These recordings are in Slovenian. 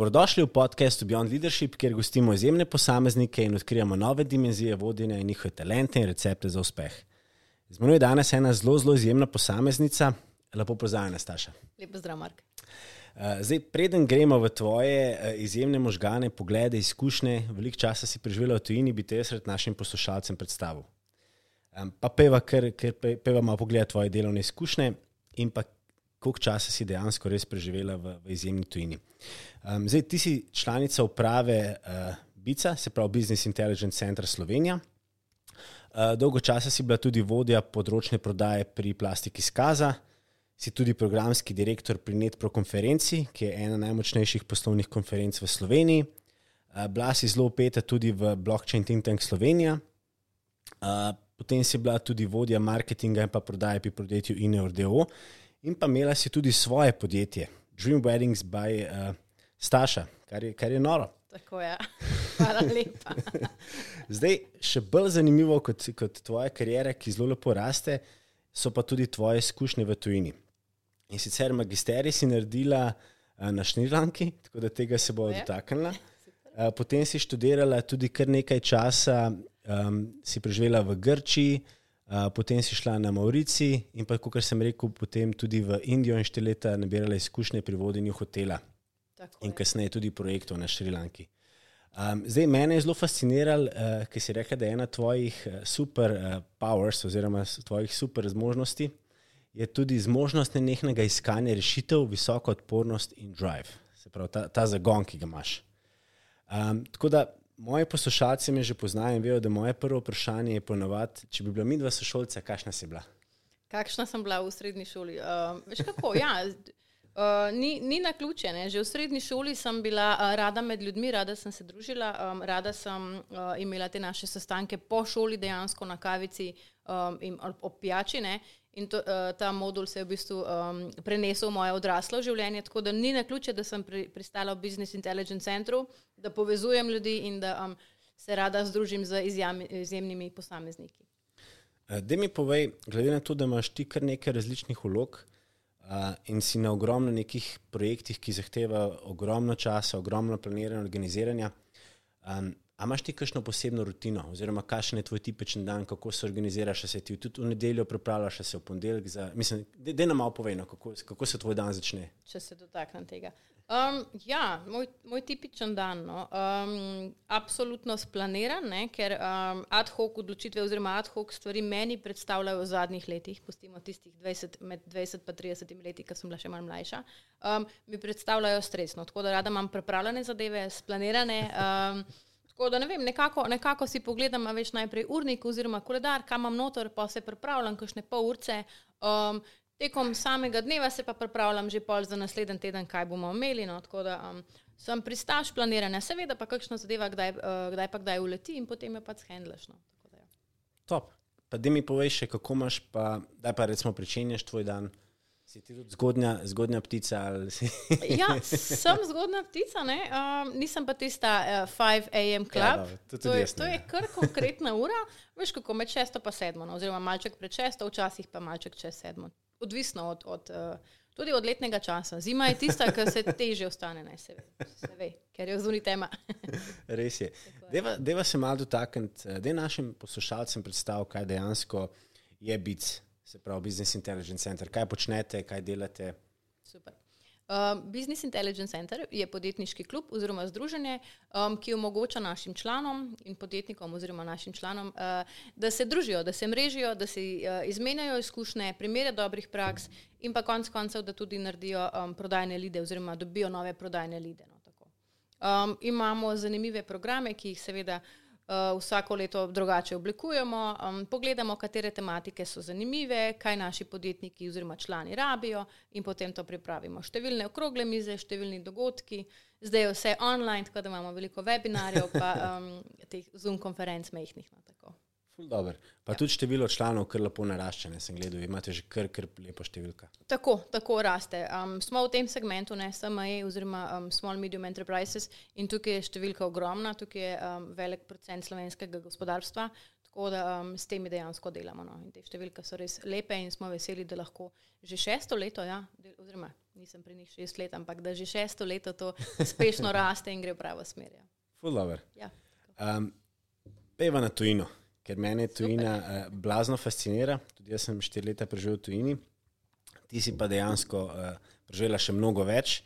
Dobrodošli v podkastu Beyond Leadership, kjer gostimo izjemne posameznike in odkrijemo nove dimenzije vodenja in njihove talente in recepte za uspeh. Z mano je danes ena zelo, zelo izjemna posameznica. Lepo pozdravljena, Staša. Lepo zdrav, Mark. Uh, zdaj, preden gremo v tvoje uh, izjemne možgane, poglede, izkušnje, veliko časa si preživela v tujini, bi te jaz rad našim poslušalcem predstavil. Pa peva, ker, ker peva malo pogleda tvoje delovne izkušnje in pa koliko časa si dejansko res preživela v, v izjemni tujini. Um, zdaj, ti si članica uprave uh, BICA, se pravi Business Intelligence Center Slovenija. Uh, dolgo časa si bila tudi vodja področne prodaje pri plastiki Skaza, si tudi programski direktor pri NetPro konferenci, ki je ena najmočnejših poslovnih konferenc v Sloveniji. Uh, bila si zelo upeta tudi v Blockchain Think Tank Slovenija. Uh, potem si bila tudi vodja marketinga in pa prodaje pri podjetju INEORDO, in pa imela si tudi svoje podjetje, Dream Weddings by uh, Staša, kar je, kar je noro. Tako je, hvala lepa. Zdaj, še bolj zanimivo kot, kot tvoja karijera, ki zelo lepo raste, so pa tudi tvoje izkušnje v tujini. In sicer magisterij si naredila uh, na Šrilanki, tako da tega se bo dotaknila. Uh, potem si študirala tudi kar nekaj časa, um, si preživela v Grčiji, potem si šla na Maurici in pa, kot sem rekel, potem tudi v Indijo in štiri leta nabirala izkušnje pri vodenju hotela Tako in kasneje tudi projektov na Šrilanki. Um, zdaj, mene je zelo fasciniralo, uh, ker si rekel, da je ena tvojih super uh, powers oziroma tvojih super zmožnosti, je tudi zmožnost nenehnega iskanja rešitev, visoko odpornost in drive, se pravi ta, ta zagon, ki ga imaš. Um, tako da Moji poslušalci me že poznajo in vejo, da moje prvo vprašanje je ponovadi, če bi bila mi dva sošolca, kakšna si bila? Kakšna sem bila v srednji šoli? Uh, veš kako, ja. Uh, ni, ni na ključe. Ne? Že v srednji šoli sem bila uh, rada med ljudmi, rada sem se družila, um, rada sem uh, imela te naše sestanke po šoli, dejansko na kavici um, in ob pijači. In to, uh, ta modul se je v bistvu um, prenesel v moje odraslo življenje, tako da ni na ključe, da sem pri, pristala v Business Intelligence Centru, da povezujem ljudi in da um, se rada združim z izjami, izjemnimi posamezniki. Da mi povej, glede na to, da imaš ti kar nekaj različnih vlog uh, in si na ogromno nekih projektih, ki zahtevajo ogromno časa, ogromno planiranja, organiziranja. Um, A imaš ti kakšno posebno rutino, oziroma kakšen je tvoj tipičen dan, kako se organiziraš, se ti tudi v nedeljo pripravljaš, se v ponedeljek za. Mislim, da nam malo povej, no, kako, kako se tvoj dan začne. Če se dotaknem tega. Um, ja, moj, moj tipičen dan. No, um, absolutno splaniran, ne, ker um, ad hoc odločitve oziroma ad hoc stvari meni predstavljajo v zadnjih letih, pustimo tistih 20, med 20 in 30 leti, ko sem bila še malo mlajša, um, mi predstavljajo stresno. Tako da rada imam pripravljene zadeve, splanirane. Um, Tako da ne vem, nekako, nekako si pogledam, veš najprej urnik oziroma koledar, kam imam noter, pa se pripravljam, kakšne pol urce. Um, tekom samega dneva se pa pripravljam že pol za naslednji teden, kaj bomo imeli. No, tako da um, sem pristaš planiranja, seveda pa kakšna zadeva, kdaj, uh, kdaj pa kdaj uleti in potem jo pač handlaš. No, ja. Top. Pa da mi poveš, kako imaš, pa da pa recimo pričenjaš tvoj dan. Si ti tudi zgodnja, zgodnja ptica? ja, sem zgodnja ptica, um, nisem pa tista uh, 5 AM club. Ja, no, to, je, to je kar konkretna ura, veš kako med 6 in 7, no, oziroma malček pred 6, včasih pa malček čez 7. Odvisno od, od, uh, tudi od letnega časa. Zima je tista, ki se teže ostane, ne se se ve ker je vzuni tema. Res je. Deva, deva se malo dotakniti, eh, da našim poslušalcem predstavil, kaj dejansko je biti se pravi Business Intelligence Center. Kaj počnete, kaj delate? Super. Uh, Business Intelligence Center je podjetniški klub oziroma združenje, um, ki omogoča našim članom in podjetnikom oziroma našim članom, uh, da se družijo, da se mrežijo, da si uh, izmenjajo izkušnje, primere dobrih praks in pa konec koncev, da tudi naredijo um, prodajne lide oziroma dobijo nove prodajne lide. No, um, imamo zanimive programe, ki jih seveda uh, uh, vsako leto drugače oblikujemo, um, pogledamo, katere tematike so zanimive, kaj naši podjetniki oziroma člani rabijo in potem to pripravimo. Številne okrogle mize, številni dogodki, zdaj je vse online, tako da imamo veliko webinarjev, pa um, teh Zoom konferenc mehkih. No, Dober. Pa ja. tudi število članov, kar lepo narašča, ne sem gledal, imate že kar, kar lepo številka. Tako, tako raste. Um, smo v tem segmentu, ne SME oziroma um, Small Medium Enterprises in tukaj je številka ogromna, tukaj je um, velik procent slovenskega gospodarstva. Tako da um, s temi dejansko delamo. No. In te številke so res lepe in smo veseli, da lahko že šesto leto, ja, del, oziroma nisem pri njih šest let, ampak da že šesto leto to uspešno raste in gre v pravo smer. Ja. Fulover. Ja, Um, peva na tujino, ker mene tujina uh, blazno fascinira. Tudi jaz sem štiri leta preživel v tujini, ti si pa dejansko uh, preživela še mnogo več.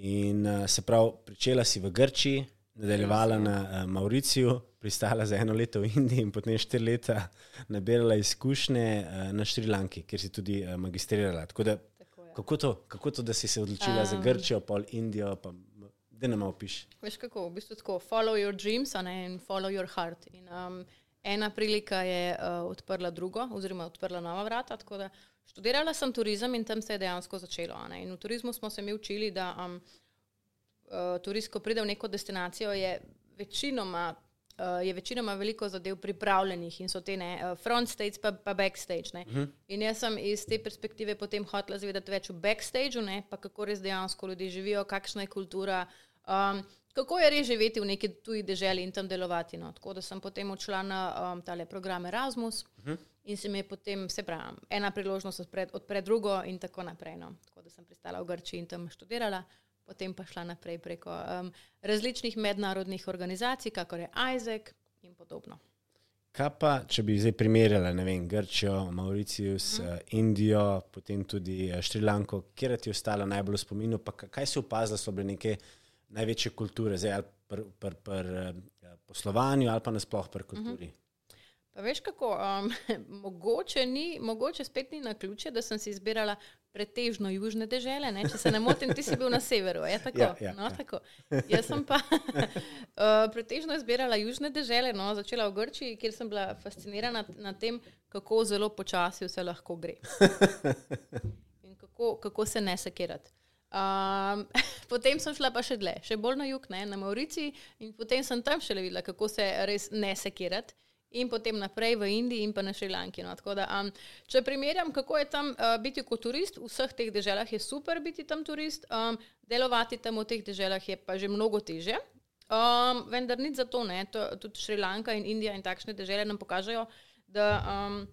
In uh, se pravi, pričela si v Grčiji, nadaljevala na uh, Mauriciju, pristala za eno leto v Indiji in potem štiri leta nabirala izkušnje uh, na Šrilanki, kjer si tudi uh, magistrirala. Tako da, tako je. kako, to, kako to, da si se odločila um, za Grčijo, pol Indijo, pa da ne malo piš. Veš kako, v bistvu tako, follow your dreams ne, in follow your heart. In, um, ena prilika je uh, odprla drugo, oziroma odprla nova vrata. da Študirala sem turizem in tam se je dejansko začelo. ne. In v turizmu smo se mi učili, da um, uh, turist, ko pride v neko destinacijo, je večinoma. Uh, je večinoma veliko zadev pripravljenih in so te ne, uh, front stage, pa, pa backstage. Uh -huh. In jaz sem iz te perspektive potem hotela zvedeti več o backstageu, ne, pa kako res dejansko ljudje živijo, kakšna je kultura, um, kako je res živeti v neki tuji deželi in tam delovati. No. Tako da sem potem odšla na um, tale program Erasmus uh -huh. in se mi je potem, se pravi, ena priložnost odpre, odpre drugo in tako naprej. No. Tako da sem pristala v Grčiji in tam študirala. Potem pa šla naprej preko um, različnih mednarodnih organizacij, kakor je Isaac in podobno. Kaj pa, če bi zdaj primerjala, vem, Grčijo, Mauricius, mm. uh, Indijo, potem tudi uh, Šrilanko, kje ti je ostalo najbolj v spominu, pa ka- kaj si opazila, so bile neke največje kulture, zdaj ali pri pr, pr, uh, poslovanju ali pa nasploh pri kulturi. Mm Pa veš kako, um, mogoče, ni, mogoče spet ni na ključe, da sem si izbirala pretežno južne dežele. Ne? Če se ne motim, ti si bil na severu. Je tako? Ja, ja, no, ja. tako. Jaz sem pa uh, pretežno izbirala južne dežele, no, začela v Grčiji, kjer sem bila fascinirana nad tem, kako zelo počasi vse lahko gre. In kako, kako se ne sekirati. Um, potem sem šla pa še dlje, še bolj na jug, ne, na Mauriciji, in potem sem tam še videla, kako se res ne sekirati. In potem naprej v Indiji in pa na Šrilanki. No. Tako Da, um, če primerjam, kako je tam uh, biti kot turist, v vseh teh državah je super biti tam turist, um, delovati tam v teh državah je pa že mnogo teže. Um, vendar nič za to, ne. To, tudi Šrilanka in Indija in takšne države nam pokažejo, da um,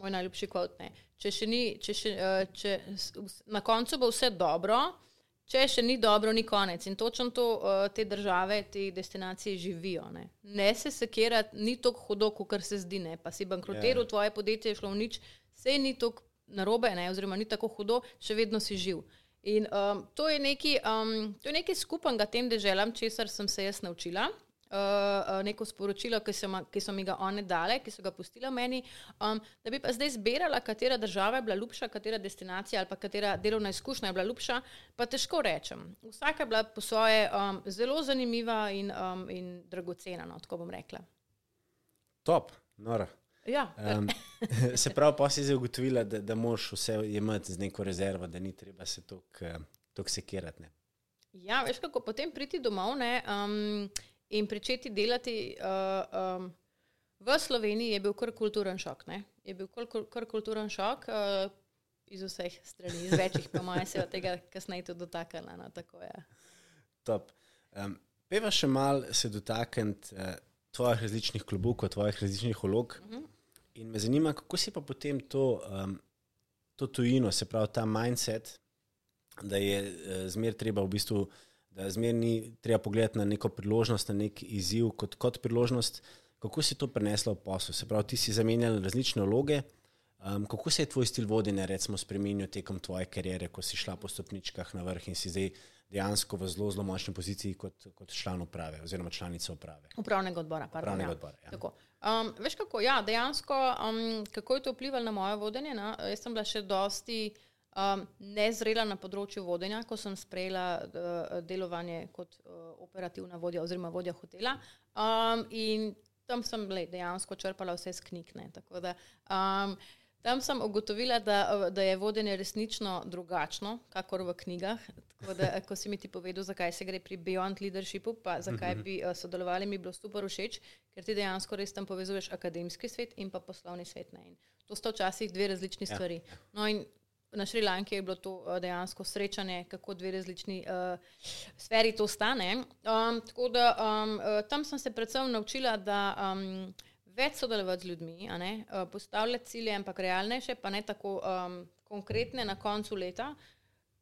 moj najljubši kvot ne. Če še ni, če še, uh, če, na koncu bo vse dobro, če še ni dobro, ni konec. In točno to uh, te države, te destinacije živijo. Ne, ne se sekirati, ni tako hudo, kot se zdi. Ne. Pa si bankrotiral, Ja. tvoje podjetje je šlo v nič, vse ni tako narobe, ne, oziroma ni tako hudo, še vedno si živ. In um, to je nekaj, um, to je nekaj skupnega tem deželam, česar sem se jaz naučila. Uh, neko sporočilo, ki so, ma, ki so mi ga one dale, ki so ga pustile meni, um, da bi pa zdaj zbirala, katera država je bila ljubša, katera destinacija ali pa katera delovna izkušnja je bila ljubša, pa težko rečem. Vsaka je bila po svoje um, zelo zanimiva in, um, in dragocena, no, tako bom rekla. Top, nora. Ja, Um, se pravi, pa si zdaj ugotovila, da, da moraš vse imeti z neko rezervo, da ni treba se tako sekirati. ne. Ja, veš kako potem priti domov ne, um, in pričeti delati. Uh, um, v Sloveniji je bil kar kulturen šok. Ne. Je bil kar, kar, kar kulturen šok uh, iz vseh strani, iz večjih, pa moja se od tega kasneje tudi dotaknila. No, tako je. Top. Um, peva še mal se dotakniti uh, tvojih različnih klubov, tvojih različnih vlog. Mhm. In me zanima, kako si pa potem to, um, to tujino, se pravi ta mindset, da je uh, zmer treba v bistvu, da zmer ni treba pogledati na neko priložnost, na nek izziv kot, kot priložnost. Kako si to prenesla v posel? Se pravi, ti si zamenjal različne vloge. Um, kako se je tvoj stil vodenja recimo, spremenil tekom tvoje kariere, ko si šla po stopničkah na vrh in si zdaj dejansko v zelo, zelo močni poziciji kot, kot član uprave oziroma članica uprave? Upravnega odbora. Pardon, Upravnega ja. odbora, ja. Tako. Um, veš kako, ja, dejansko, um, kako je to vplivalo na moje vodenje? Na? Jaz sem bila še dosti um, nezrela na področju vodenja, ko sem sprejela uh, delovanje kot uh, operativna vodja oziroma vodja hotela. Um, in tam sem le, dejansko črpala vse z knjig. ne, tako Da, um, tam sem ugotovila, da, da je vodenje resnično drugačno, kakor v knjigah. Tako Da, ko si mi ti povedal, zakaj se gre pri Beyond Leadershipu, pa zakaj bi uh, sodelovali, mi je bilo super všeč, ker ti dejansko res tam povezuješ akademski svet in pa poslovni svet. Ne. In to sta včasih dve različni Ja. stvari. No, in na Šrilanki je bilo to uh, dejansko srečanje, kako dve različni uh, sferi to stane. Um, tako da um, uh, tam sem se predvsem naučila, da um, več sodelovati z ljudmi, uh, postavljati cilje, ampak realnejše, pa ne tako um, konkretne na koncu leta.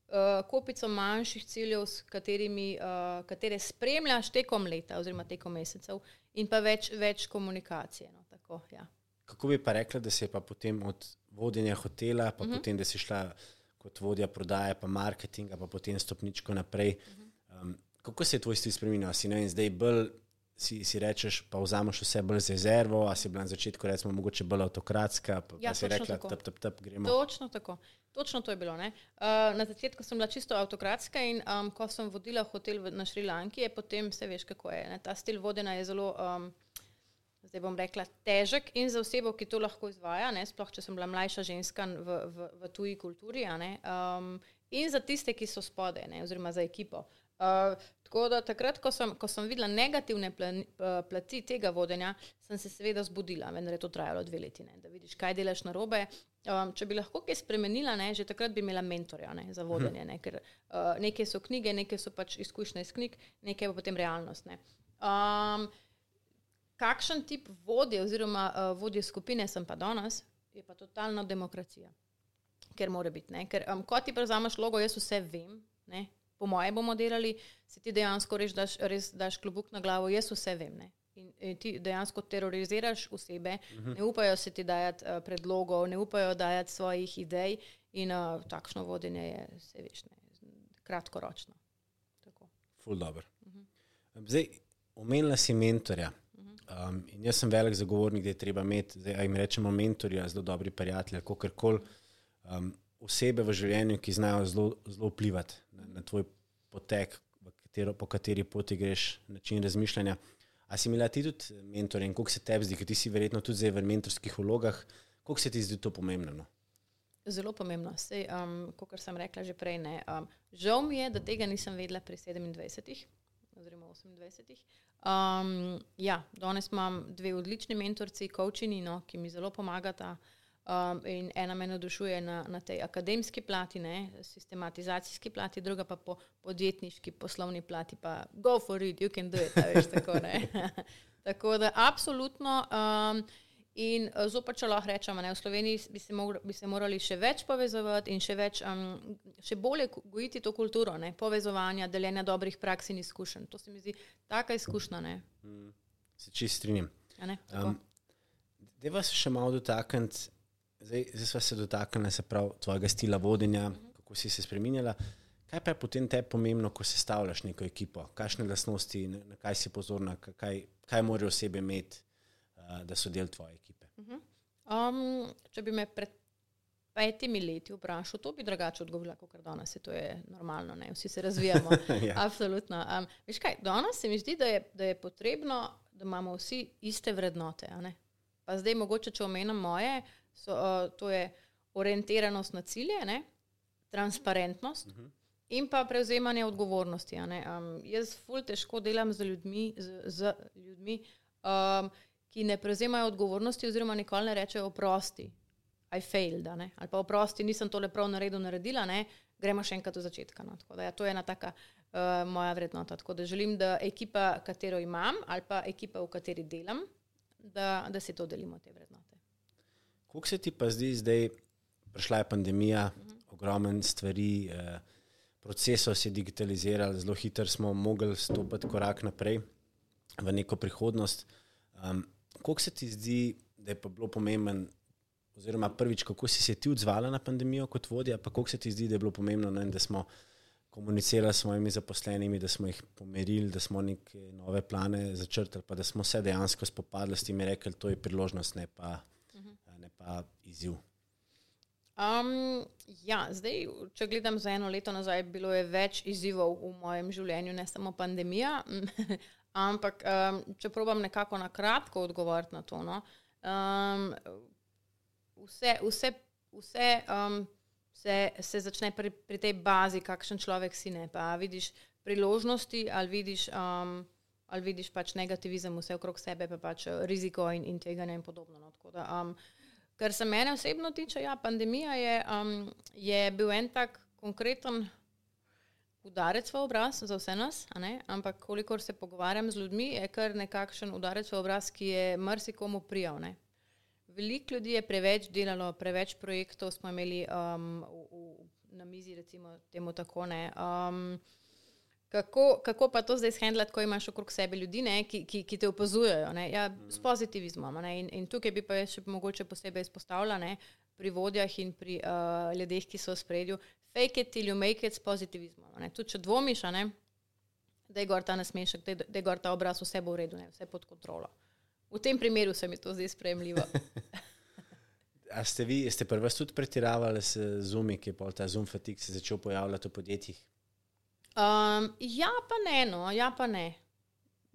Uh, kopico manjših ciljev, s katerimi uh, katere spremljaš tekom leta, oziroma tekom mesecev, in pa več, več komunikacije. No, tako, ja. Kako bi pa rekla, da se je pa potem od vodenja hotela, pa uh mhm. -huh. potem, da si šla kot vodja prodaje, pa marketinga, pa potem stopničko naprej. Uh -huh. um, kako se je tvoj stil spremenil? Si ne vem, zdaj bolj si, si rečeš, pa vzameš vse bolj z rezervo, a si bila na začetku, recimo, mogoče bolj avtokratska, pa, ja, pa si rekla, da tep, tep, gremo. Točno tako. Točno to je bilo. Uh, na začetku sem bila čisto avtokratska in um, ko sem vodila hotel v, na Šrilanki, je potem vse veš, kako je. Ne? Ta stil vodenja je zelo, um, zdaj bom rekla, težek in za osebo, ki to lahko izvaja, ne? sploh če sem bila mlajša ženska v, v, v tuji kulturi, um, in za tiste, ki so spode, ne? oziroma za ekipo. Uh, tako da takrat, ko sem, ko sem videla negativne plan, uh, plati tega vodenja, sem se seveda zbudila, vendar je to trajalo dve leti, ne, da vidiš, kaj delaš na robe. Um, če bi lahko kaj spremenila, ne, že takrat bi imela mentorja ne, za vodenje, ne, ker uh, nekaj so knjige, nekaj so pač izkušnje iz knjig, nekaj pa potem realnost. Ne. Um, kakšen tip vodje oziroma uh, vodje skupine sem pa danes, je pa totalna demokracija. Ker mora biti, ne? ker um, ko ti prevzameš logo, jaz vse vem, ne? po moje bomo delali, se ti dejansko res daš, res daš klobuk na glavo, jaz vse vem. Ne? In, in ti dejansko teroriziraš osebe, uh mhm. -huh. ne upajo se ti dajati uh, predlogov, ne upajo dajati svojih idej, in uh, takšno vodenje je, se veš, ne, kratkoročno. Ful dobro. Uh mhm. -huh. Zdaj, omenila si mentorja. Um, jaz sem velik zagovornik, da je treba imeti, da jim rečemo mentorja, zelo dobri prijatelji, kako koli. Um, osebe v življenju, ki znajo zelo, zelo vplivati na, na tvoj potek, katero, po kateri poti greš, način razmišljanja. A si imela ti tudi mentor in kako se tebi zdi, ker ti si verjetno tudi zdaj v mentorskih vlogah, kako se ti zdi to pomembno? No? Zelo pomembno. Sej, um, kot sem rekla že prej, ne, um, žal mi je, da tega nisem vedela pri 27 oziroma 28. Um, ja, danes imam dve odlični mentorci, coachini, no, ki mi zelo pomagata. Um, in ena me navdušuje na, na tej akademski plati, ne, sistematizacijski plati, druga pa po podjetniški, poslovni plati, pa go for it, you can do it. Veš, tako, tako da, absolutno. Um, in zopet, če lahko rečemo, ne, v Sloveniji bi se, mogli, bi se morali še več povezovati in še, več, um, še bolje gojiti to kulturo ne, povezovanja, deljenja dobrih praks in izkušenj. To se mi zdi taka izkušnja. Mm, se čist strinjam. Um, Deva se še malo dotakniti Zdaj, zdaj smo se dotaknili se prav tvojega stila vodenja, kako si se spremenjala. Kaj pa je potem te pomembno, ko sestavljaš neko ekipo? Kakšne lastnosti, na kaj si pozorna, kaj, kaj morajo osebe imeti, da so del tvoje ekipe? Um, če bi me pred petimi leti vprašal, to bi drugače odgovorila, kot danes. To je normalno, ne? vsi se razvijamo. ja. Absolutno. Um, veš kaj, danes se mi zdi, da je, da je potrebno, da imamo vsi iste vrednote. Pa zdaj, mogoče, če omenjam moje, so, uh, to je orientiranost na cilje, ne? transparentnost uh mhm. -huh. in pa prevzemanje odgovornosti. Um, jaz ful težko delam z ljudmi, z, z ljudmi um, ki ne prevzemajo odgovornosti oziroma nikoli ne rečejo oprosti. I failed, ali pa oprosti, nisem tole prav naredil, naredila, ne? gremo še enkrat od začetka. No? Da, ja, to je ena taka uh, moja vrednota. Tako da želim, da ekipa, katero imam, ali pa ekipa, v kateri delam, da, da si to delimo, te vrednote. Kako se ti pa zdi, zdaj prišla je pandemija, uh -huh. ogromno stvari, eh, procesov se je digitaliziral, zelo hitro smo mogli stopiti korak naprej v neko prihodnost. Um, kako se ti zdi, da je pa bilo pomemben, oziroma prvič, kako si se ti odzvala na pandemijo kot vodja, pa kako se ti zdi, da je bilo pomembno, ne, da smo komunicirali s svojimi zaposlenimi, da smo jih pomerili, da smo neke nove plane začrtali, pa da smo se dejansko spopadli s tem in rekli, to je priložnost, ne pa pa izziv? Um, ja, zdaj, če gledam za eno leto nazaj, bilo je več izzivov v mojem življenju, ne samo pandemija. Ampak, um, če probujem nekako na kratko odgovoriti na to, no, um, vse, vse, vse um, se, se začne pri, pri tej bazi, kakšen človek si ne. Pa vidiš priložnosti ali vidiš, um, ali vidiš pač negativizem, vse okrog sebe, pa pač riziko in, in tega ne in podobno. No, da, um, Kar se mene osebno tiče, ja, pandemija je, um, je bil en tak konkreten udarec v obraz za vse nas, ampak kolikor se pogovarjam z ljudmi, je kar nekakšen udarec v obraz, ki je marsikomu prijal. Ne? Veliko ljudi je preveč delalo, preveč projektov smo imeli um, v, v, na mizi, recimo temu tako. Um, kako, kako pa to zdaj shendlati, ko imaš okrog sebe ljudi, ne, ki, ki, ki te opazujejo? Ja, s pozitivizmom. In, in tukaj bi pa še mogoče posebej izpostavljala pri vodjah in pri uh, ljudeh, ki so v spredju. Fake it till you make it s pozitivizmom. Tudi če dvomiš, ne, da je gor ta nasmešek, da je gor ta obraz, vse bo v redu, ne, vse pod kontrolo. V tem primeru se mi to zdi sprejemljivo. A ste vi, ste prvi tudi pretiravali s zumi, ki je pol ta zoom fatik se začel pojavljati v podjetjih? Um, ja, pa ne, no, ja, pa ne.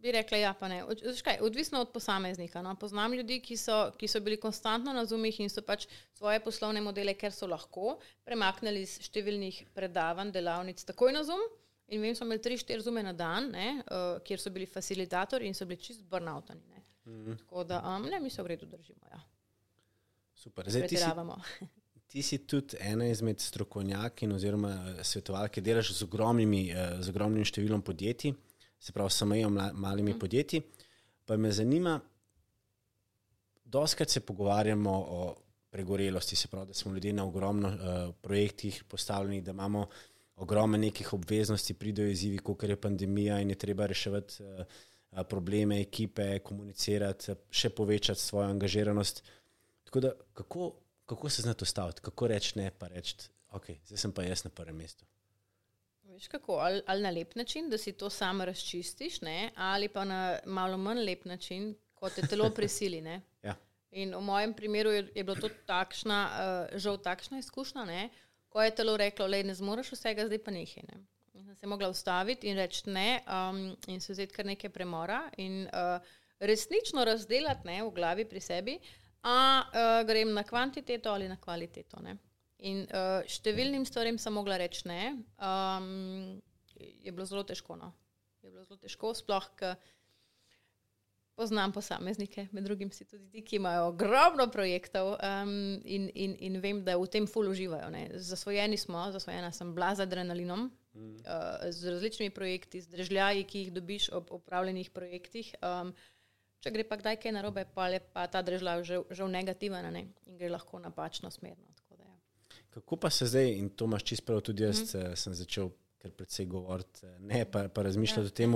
Bi rekla, ja, pa ne. Kaj, odvisno od posameznika. No. Poznam ljudi, ki so, ki so bili konstantno na zumih in so pač svoje poslovne modele, ker so lahko, premaknili iz številnih predavanj, delavnic takoj na zum. In vem, so imeli tri, štiri zume na dan, ne, uh, kjer so bili facilitatori in so bili čist burnoutani. -hmm. Tako da um, ne, mi se v redu držimo. Ja. Super, zdaj ti si, ti si tudi ena izmed strokovnjakin oziroma eh, svetovalk, ki delaš z, ogromnimi, eh, z ogromnim številom podjetij, se pravi, samo jo malimi mm podjetji. Pa me zanima, doskrat se pogovarjamo o pregorelosti, se pravi, da smo ljudje na ogromno uh, projektih postavljeni, da imamo ogromno nekih obveznosti, pridejo izzivi, kot je pandemija in je treba reševati. Uh, probleme ekipe, komunicirati, še povečati svojo angažiranost. Da, kako, kako se znati ustaviti, kako reči ne, pa reči, ok, zdaj sem pa jaz na prvem mestu. Veš kako, ali, ali na lep način, da si to sam razčistiš, ne? ali pa na malo manj lep način, kot te telo prisili. ja. In v mojem primeru je, je bilo to takšna, uh, žal takšna izkušnja, ne? ko je telo reklo, da ne zmoriš vsega, zdaj pa nekaj. Ne? sem se mogla ustaviti in reči ne, um, in se vzeti kar nekaj premora in uh, resnično razdeliti ne, v glavi pri sebi, a uh, grem na kvantiteto ali na kvaliteto. Ne. In uh, številnim stvarem sem mogla reči ne, um, je bilo zelo težko. No. Je bilo zelo težko, sploh, ker poznam posameznike, med drugim si tudi ti, ki imajo ogromno projektov um, in, in, in vem, da v tem ful uživajo. Ne. Zasvojeni smo, zasvojena sem bila z adrenalinom, mm. uh, z različnimi projekti, z držljaji, ki jih dobiš ob upravljenih projektih. Um, če gre pa kdaj kaj narobe, pa je pa ta držlja že, že v negativen ne, in gre lahko napačno smerno. Ja. Kako pa se zdaj, in to imaš čisto prav, tudi jaz mm. sem začel kar predvsej govoriti, ne pa, pa razmišljati ja. o tem.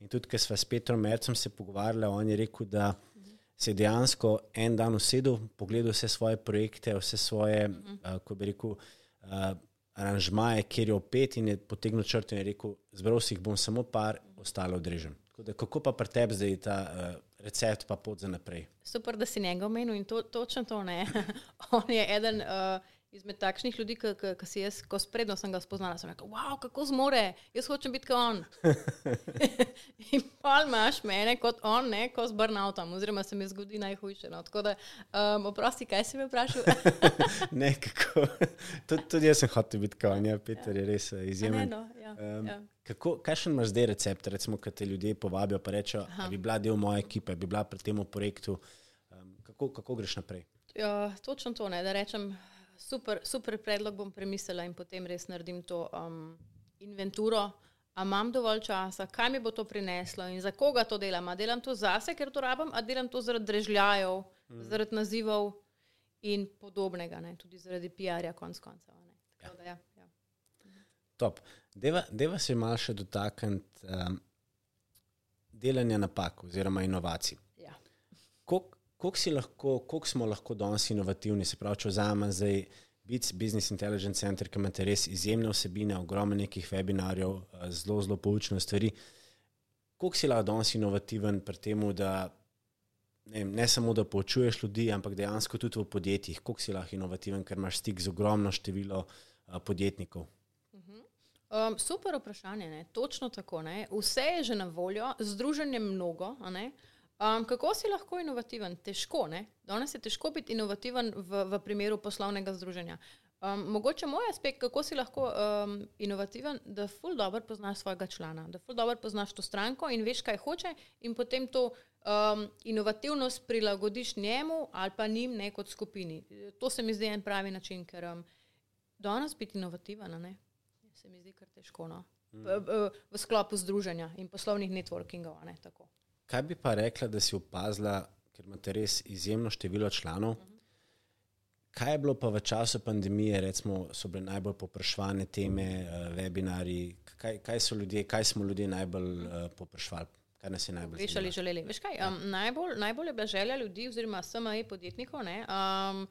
In tudi, ker smo s Petrom Mercem se pogovarjali, on je rekel, da se je dejansko en dan usedel, pogledal vse svoje projekte, vse svoje, uh, ko bi rekel, uh, aranžmaje, kjer je opet in je potegnil črto in je rekel, zbral si jih bom samo par, ostalo odrežem. Da, kako pa pri tebi zdaj ta uh, recept, pa pot za naprej? Super, da si njega omenil in to, točno to ne. on je eden. Uh, izmed takšnih ljudi, ki si jaz, ko spredno sem ga spoznala, sem rekel, wow, kako zmore, jaz hočem biti kot on. in pa imaš mene kot on, ne kot z burnoutom, oziroma se mi zgodi najhujše. No. Tako da, um, oprosti, kaj si me vprašal? ne, kako. Tud, tudi jaz sem hotel biti kot on, ja, Peter ja. je res eh, izjemen. No, ja, um, ja. Kako, kaj še imaš zdaj recept, recimo, kad te ljudje povabijo, pa rečejo, da bi bila del moje ekipe, bi bila pri tem projektu, um, kako, kako greš naprej? Ja, točno to, ne, da rečem super, super predlog bom premislila in potem res naredim to um, inventuro. A imam dovolj časa, kaj mi bo to prineslo in za koga to delam? A delam to zase, ker to rabim, a delam to zaradi drežljajev, mm. zaradi nazivov in podobnega, ne? tudi zaradi PR-ja, konc koncev. Ja. Ja, ja. Top. Deva, deva se malo še dotakniti um, delanja napak oziroma inovacij. Ja. Kok, koliko smo lahko danes inovativni, se pravi, če vzamem zdaj BITS, Business Intelligence Center, ki imate res izjemne vsebine, ogromno nekih webinarjev, eh, zelo, zelo poučne stvari. Koliko si lahko danes inovativen pri tem, da ne, ne samo da poučuješ ljudi, ampak dejansko tudi v podjetjih, koliko si lahko inovativen, ker imaš stik z ogromno število uh, podjetnikov. Um, super vprašanje, ne? točno tako. Ne? Vse je že na voljo, združenje mnogo. Um, kako si lahko inovativen? Težko, ne? Danes je težko biti inovativen v, v primeru poslovnega združenja. Um, mogoče moj aspekt, kako si lahko um, inovativen, da ful dobro poznaš svojega člana, da ful dobro poznaš to stranko in veš, kaj hoče, in potem to um, inovativnost prilagodiš njemu ali pa njim, ne kot skupini. To se mi zdi en pravi način, ker um, danes biti inovativen, ne? se mi zdi kar težko. No? v, v, v sklopu združenja in poslovnih networkingov. Ne, tako. Kaj bi pa rekla, da si opazila, ker imate res izjemno število članov? Kaj je bilo pa v času pandemije, recimo, so bile najbolj popraševane teme, uh, webinari, kaj, kaj so ljudje, kaj smo ljudje najbolj uh, popraševali, kaj nas je najbolj ali želeli. Veš kaj, um, najbolj, najbolj je bila želja ljudi, oziroma SME podjetnikov, ne, um,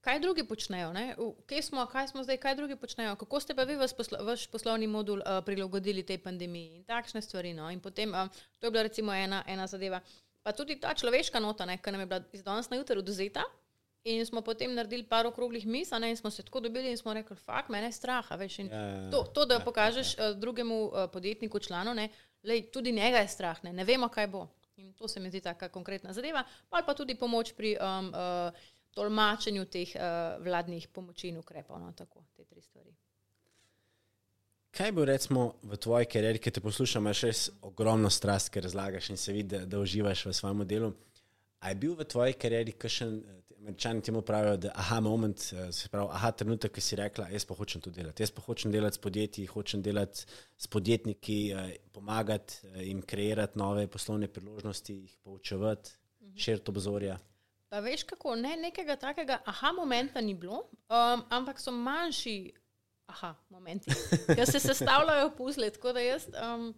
kaj drugi počnejo, ne, kje smo, kaj smo zdaj, kaj drugi počnejo, kako ste pa vi vaš, poslo, vaš poslovni modul uh, prilagodili tej pandemiji in takšne stvari. No. In potem, um, to je bila recimo ena, ena zadeva. Pa tudi ta človeška nota, ki nam je bila iz danes na jutro oduzeta. In smo potem naredili par okroglih mis, a ne, in smo se tako dobili in smo rekli, fakt, mene je strah. Veš, Ja, ja, ja. to, to, da pokažeš uh, drugemu uh, podjetniku, članu, ne, lej, tudi njega je strah, ne, ne vemo, kaj bo. In to se mi zdi taka konkretna zadeva, pa, pa tudi pomoč pri um, uh, tolmačenju teh uh, vladnih pomoči in ukrepov. No, tako, te tri stvari. Kaj bo recimo v tvoji karieri, ki te poslušam, imaš res ogromno strast, ker razlagaš in se vidi, da, da uživaš v svojem delu. A je bil v tvoji karieri kakšen, eh, američani temu pravijo, da aha moment, eh, se pravi, aha trenutek, ki si rekla, jaz pa hočem to delati. Jaz pa hočem delati s podjetji, hočem delati s podjetniki, pomagati jim kreirati nove poslovne priložnosti, jih poučevati, širiti obzorja. Pa veš kako, ne, nekega takega aha momenta ni bilo, um, ampak so manjši aha momenti, ki se sestavljajo puzle. Tako da jaz, um,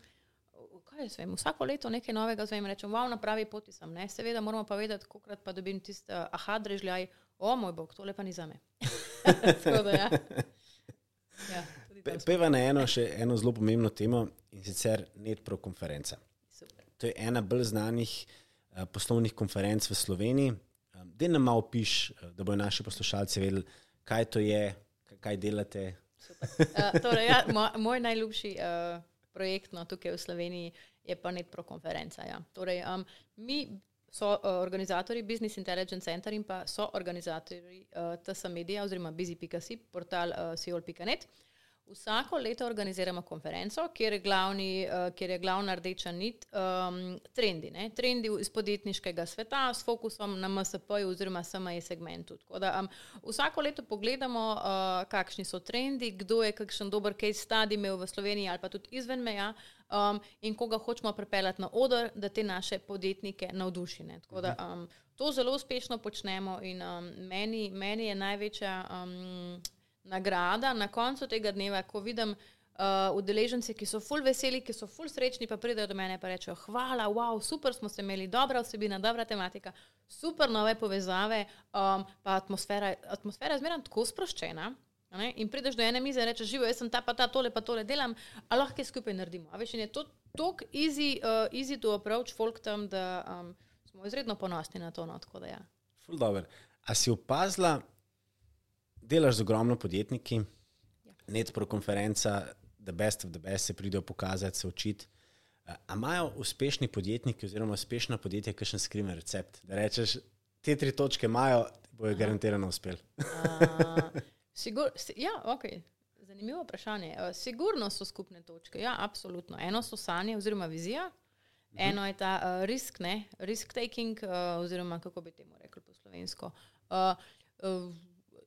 kaj jaz vem, vsako leto nekaj novega zvem in rečem, wow, na pravi poti sem. Ne? Seveda moramo pa vedeti, kolikrat pa dobim tisti uh, aha drežljaj, o moj bog, tole pa ni za me. Tako da ja. ja Pe- Peva na eno, še eno zelo pomembno temo in sicer NetPro konferenca. super. To je ena bolj znanih uh, poslovnih konferenc v Sloveniji. Da nam malo piš, uh, da bodo naši poslušalci vedeli, kaj to je, kaj, delate. Uh, torej, ja, moj, moj najljubši uh, projekt no, tukaj v Sloveniji je pa NetPro konferenca. Ja. Torej, um, mi so uh, organizatori Business Intelligence Center in pa so organizatori uh, TS Media oziroma busy.si, portal uh, seol.net. Vsako leto organiziramo konferenco, kjer je, glavni, uh, kjer je glavna rdeča nit um, trendi. Ne? Trendi iz podjetniškega sveta s fokusom na MSP oziroma SME segmentu. Tako Da, um, vsako leto pogledamo, uh, kakšni so trendi, kdo je kakšen dober case study imel v Sloveniji ali pa tudi izven meja um, in koga hočemo pripeljati na oder, da te naše podjetnike navduši. Ne? Tako da um, to zelo uspešno počnemo in um, meni, meni je največja. Um, nagrada na koncu tega dneva, ko vidim uh, udeležence, ki so full veseli, ki so full srečni, pa pridejo do mene in rečejo: Hvala, wow, super smo se imeli, dobra vsebina, dobra tematika, super nove povezave, um, pa atmosfera, atmosfera je zmeraj tako sproščena. Ne? In prideš do ene mize in rečeš, živo, jaz sem ta pa ta, tole pa tole delam, a lahko skupaj naredimo. A veš, in je to tako easy, uh, easy to approach folk tam, da um, smo izredno ponosni na to. No, ja. Ful dobro. A si opazila, delaš z ogromno podjetniki, Ja. NetPro konferenca, the best of the best se pridejo pokazati, se učiti. A a imajo uspešni podjetniki oziroma uspešna podjetja kakšen skriven recept, da rečeš, te tri točke imajo, bojo garantirano uspeli. Uh, sigur, si, ja, okay. Zanimivo vprašanje. Uh, sigurno so skupne točke. Ja, absolutno. Eno so sanje oziroma vizija, eno je ta uh, risk, ne, risk taking, uh, oziroma kako bi temu rekli po slovensko. Uh, uh,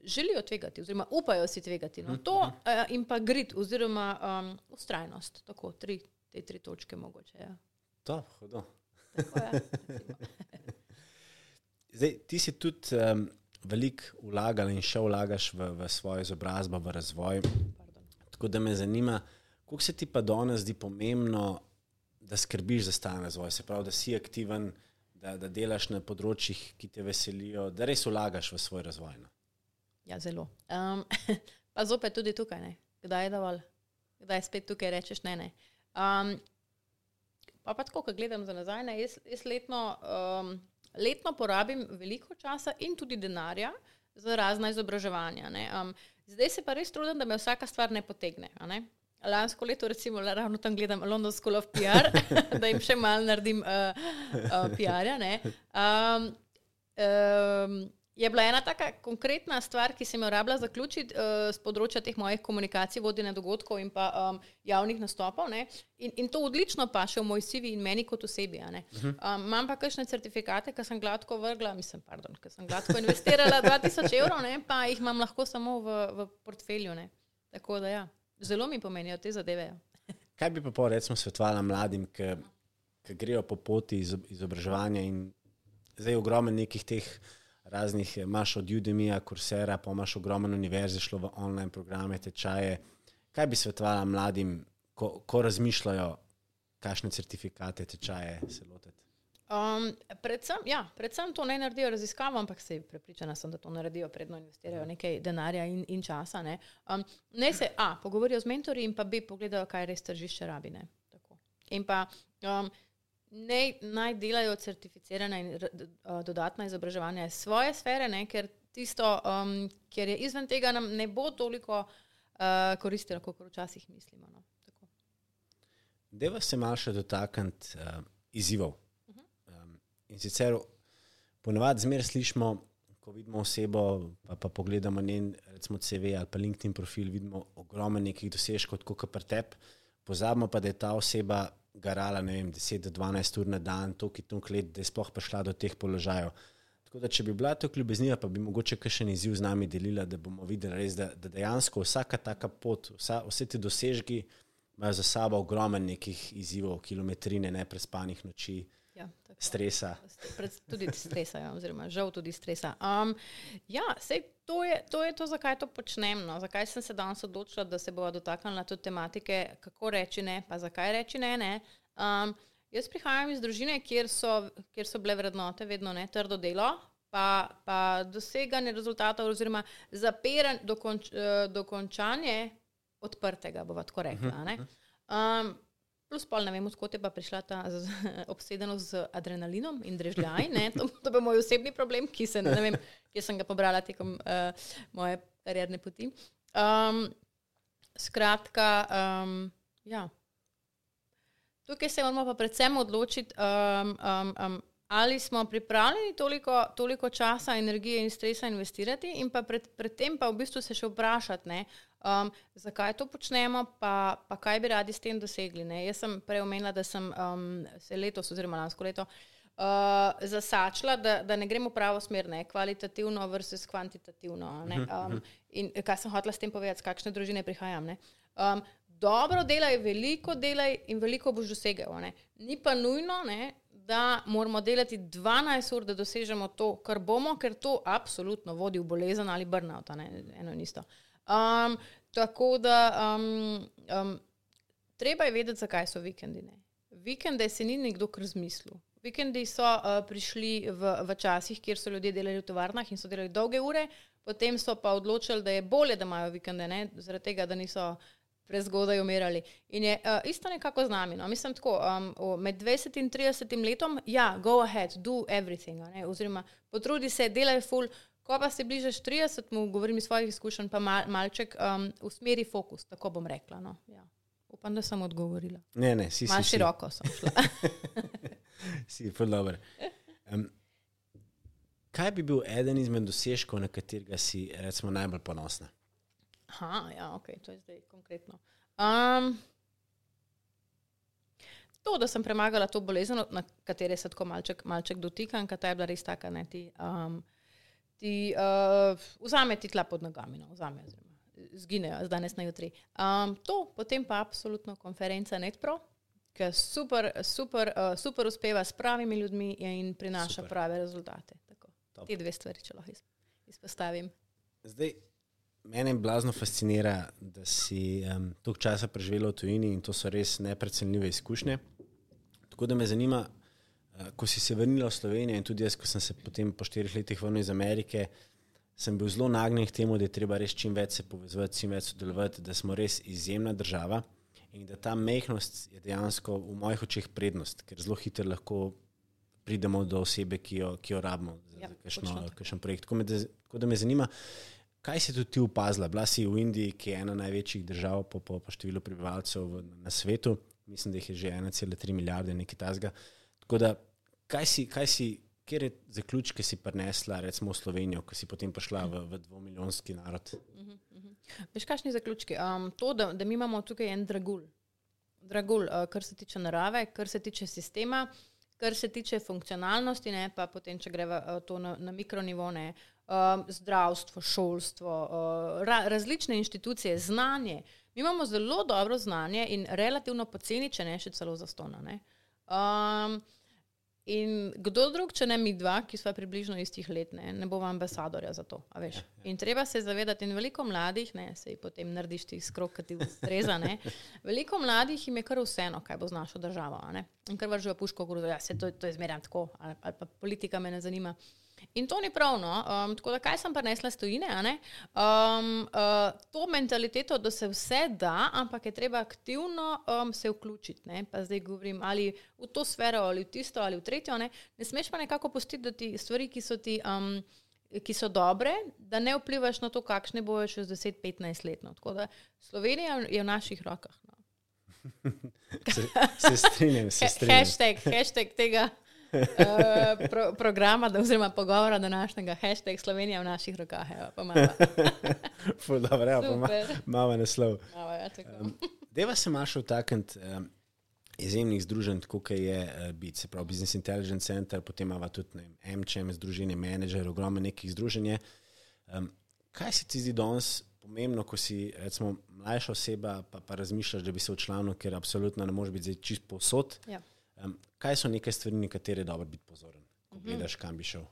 želijo tvegati, oziroma upajo si tvegati. No. To uh, in pa grid, oziroma um, ustrajnost. Tako, tri, te tri točke mogoče. Ja. To, hudo. Tako, ja. Zdaj, ti si tudi um, veliko vlagal in še vlagaš v, v svojo izobrazbo, v razvoj. Pardon. Tako da me zanima, koliko se ti pa danes zdi pomembno, da skrbiš za stalen razvoj, se pravi, da si aktiven, da, da delaš na področjih, ki te veselijo, da res vlagaš v svoj razvoj. No? Ja, zelo. Um, pa zopet tudi tukaj, ne? kdaj je dovolj, kdaj spet tukaj rečeš ne. ne. Um, pa, pa tako, ko gledam za nazaj, ne, jaz, jaz letno, um, letno porabim veliko časa in tudi denarja za razna izobraževanja. ne. Um, zdaj se pa res trudim, da me vsaka stvar ne potegne. Ne? Lansko leto, recimo, ravno tam gledam London School of PR, da jim še malo naredim uh, uh, PR-ja. ne. Um, um, je bila ena taka konkretna stvar, ki sem jo rabila zaključiti uh, z področja teh mojih komunikacij, vodenja dogodkov in pa um, javnih nastopov. ne. In, in to odlično paše v moj CV in meni kot osebi. a ne. Um, imam pa kakšne certifikate, ki sem gladko vrgla, mislim, pardon, ki sem gladko investirala 2000 evrov, ne, pa jih imam lahko samo v, v portfelju. Ne. Tako da ja. zelo mi pomenijo te zadeve. ja. Kaj bi pa po recimo svetovala mladim, ki grejo po poti iz, izobraževanja in zdaj ogromno nekih teh raznih, imaš od Udemija, Coursera, pa imaš ogromno univerze, šlo v online programe, tečaje. Kaj bi svetovala mladim, ko, ko razmišljajo, kakšne certifikate, tečaje se lotiti? Um, predvsem, ja, predvsem to ne naredijo raziskavo, ampak se prepričana sem, da to naredijo, predno investirajo nekaj denarja in, in časa. Ne, um, ne se A, pogovorijo z mentorji in pa B, pogledajo, kaj res tržišče rabi. Ne, tako. in pa um, ne, naj delajo certificirane in uh, dodatna izobraževanja iz svoje sfere, ne, ker tisto, um, ker je izven tega, nam ne bo toliko uh, koristilo, kot včasih mislimo. No. Tako. Deva se malo še dotakniti uh, izzivov. Um, in sicer ponovadi zmeraj slišimo, ko vidimo osebo, pa, pa pogledamo njen recimo, CV ali pa LinkedIn profil, vidimo ogromno nekih dosežkov, kot pri tebi. Pozabimo pa, da je ta oseba garala ne vem, 10 do 12 ur na dan, toliko toliko let, da je sploh prišla do teh položajev. Tako da, če bi bila to ljubezniva, pa bi mogoče kakšen izziv z nami delila, da bomo videli, res, da, da dejansko vsaka taka pot, vsa, vse te dosežki imajo za sabo ogromen nekih izzivov, kilometrine, neprespanih noči, Ja, tako. stresa. Pred, tudi stresa, ja, oziroma žal tudi stresa. Um, ja, sej to je, to je to, zakaj to počnem. No. Zakaj sem se danes odločila, da se bova dotaknila tudi tematike, kako reči ne, pa zakaj reči ne. ne. Um, jaz prihajam iz družine, kjer so, kjer so bile vrednote vedno ne, trdo delo. Pa, pa doseganje rezultatov, oziroma zapiran, dokonč, eh, dokončanje odprtega, bova tako rekla. ne. Um, plus, pol ne vem, odkot je pa prišla ta z- obsedenost z adrenalinom in drežljaj. ne. To, to je moj osebni problem, ki, se, vem, ki sem ga pobrala tekom uh, moje karierne poti. Um, skratka, um, ja. Tukaj se moramo pa predvsem odločiti, um, um, um, ali smo pripravljeni toliko, toliko časa, energije in stresa investirati, in pa pred, predtem pa v bistvu se še vprašati, ne, um, zakaj to počnemo, pa, pa kaj bi radi s tem dosegli. Ne. Jaz sem prej omenila, da sem um, se letos oziroma lansko leto uh, zasačila, da, da ne gremo pravo smer, ne, kvalitativno versus kvantitativno. Ne, um, in kaj sem hotela s tem povedati, z kakšne družine prihajam. Ne. Um, dobro delaj, veliko delaj in veliko boš dosegel. Ne. Ni pa nujno, ne, da moramo delati 12 ur, da dosežemo to, kar bomo, ker to absolutno vodi v bolezen ali burnout, eno in isto. Um, tako da um, um, treba je vedeti, zakaj so vikendi. Ne. Vikende si ni nekdo kar zmislil. Vikendi so uh, prišli v, v časih, kjer so ljudje delali v tovarnah in so delali dolge ure, potem so pa odločili, da je bolje, da imajo vikende, ne, zaradi tega, da niso prezgodaj umirali. In je uh, isto nekako z nami. No. Mislim tako, um, o- med 20 in 30 letom, ja, go ahead, do everything. Ne, oziroma, potrudi se, delaj full. Ko pa se bližaš 30, mu govorim iz svojih izkušenj, pa mal, malček um, usmeri fokus, tako bom rekla. No. Ja. Upam, da sem odgovorila. Ne, ne, si Malo si. široko sem šla. Si, si dobro. Um, kaj bi bil eden izmed dosežkov, na katerega si recimo, najbolj ponosna? Aha, ja, ok, to je zdaj konkretno. Um, to, da sem premagala to bolezen, na kateri se tako malček, malček dotikam, ker ta je bila res taka, ne ti. Um, ti uh, vzame ti tla pod nogami, no, vzame, oziroma zginejo z danes na jutri. Um, to, potem pa absolutno konferenca NetPro, ki super, super, uh, super uspeva s pravimi ljudmi in prinaša Super. prave rezultate. Te dve stvari, če lahko iz- izpostavim. Zdaj, mene blazno fascinira, da si um, toliko časa preživela v tujini in to so res neprecenljive izkušnje. Tako da me zanima, ko si se vrnila v Slovenijo in tudi jaz, ko sem se potem po štirih letih vrnil iz Amerike, sem bil zelo nagnjen k temu, da je treba res čim več se povezati, čim več sodelovati, da smo res izjemna država in da ta mehkost je dejansko v mojih očeh prednost, ker zelo hitro lahko pridemo do osebe, ki jo, ki jo rabimo za, Ja, za kakšen projekt. Tako, me, da, tako da me zanima, kaj si tudi ti opazila? Bila si v Indiji, ki je ena največjih držav po, po, po številu prebivalcev v, na svetu, mislim, da jih je že 1,3 milijarde, nekaj tasga. Tako da, kaj si, kaj si, kjer je zaključke si prinesla, recimo v Slovenijo, ko si potem prišla v, v dvomilijonski narod? Veš, kakšni zaključki? Um, to, da, da mi imamo tukaj en dragulj. Dragulj, uh, kar se tiče narave, kar se tiče sistema, kar se tiče funkcionalnosti, ne, pa potem, če greva uh, to na, na mikronivo, ne, um, zdravstvo, šolstvo, uh, ra, različne inštitucije, znanje. Mi imamo zelo dobro znanje in relativno poceni, če ne še celo zastona. Um, in kdo drug, če ne mi dva, ki smo približno istih let, ne, ne bo ambasadorja za to. Ja, ja. In treba se zavedati, in veliko mladih, ne, se jih potem narediš ti skrok, ki ti ustreza. Ne. Veliko mladih jim je kar vseeno, kaj bo z našo državo. Ne. In kar vržejo puško, da ja, se to, to je zmeraj tako, ali, ali pa politika me ne zanima. In to ni pravno. Um, tako da, kaj sem prinesla stojine? Um, uh, to mentaliteto, da se vse da, ampak je treba aktivno um, se vključiti. Ne? Pa zdaj govorim ali v to sfero, ali v tisto, ali v tretjo. Ne, ne smeš pa nekako postiti, da ti stvari, ki so ti. Um, Ki so dobre, da ne vplivaš na to, kakšne bojo čez 10-15 let. No. Tako da Slovenija je v naših rokah. No. se, se strinjam, se strinjam. Hashtag, hashtag tega. Eh, pro, programa, da, oziroma pogovora današnjega, hashtag Slovenija v naših rokah. Malo naslov. Deva se imaš vtakniti um, izjemnih združenj, kot je uh, BIT, se pravi Business Intelligence Center, potem imamo tudi ne, MČM, združenje menedžerjev, ogromno nekih združenj. Um, kaj se ti zdi danes pomembno, ko si recimo, mlajša oseba, pa, pa razmišljaš, da bi se včlanil, ker absolutno ne moreš biti čist posod. Ja. Um, kaj so neke stvari, na katere je dobro biti pozoren, ko mhm. gledaš, kam bi šel?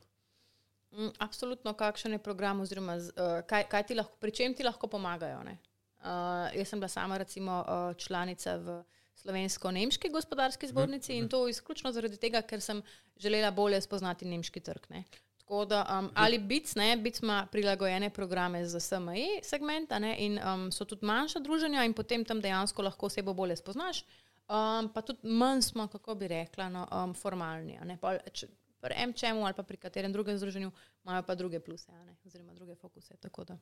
Mm, absolutno, kakšen je program, oziroma uh, kaj, kaj ti lahko, pri čem ti lahko pomagajo. Uh, jaz sem bila sama, recimo, uh, članica v Slovensko-Nemški gospodarski mhm, zbornici in mhm. to izključno zaradi tega, ker sem želela bolje spoznati nemški trg. Ne? Da, um, ali BIC, ne, BIC ima prilagojene programe za SME segment, in um, so tudi manjša druženja, in potem tam dejansko lahko osebo bolje spoznaš. Uh, um, pa tudi manj smo, kako bi rekla, no, um, formalni. Pri MČM-u ali pa pri katerem drugem združenju imajo pa druge pluse, oziroma druge fokuse. Da,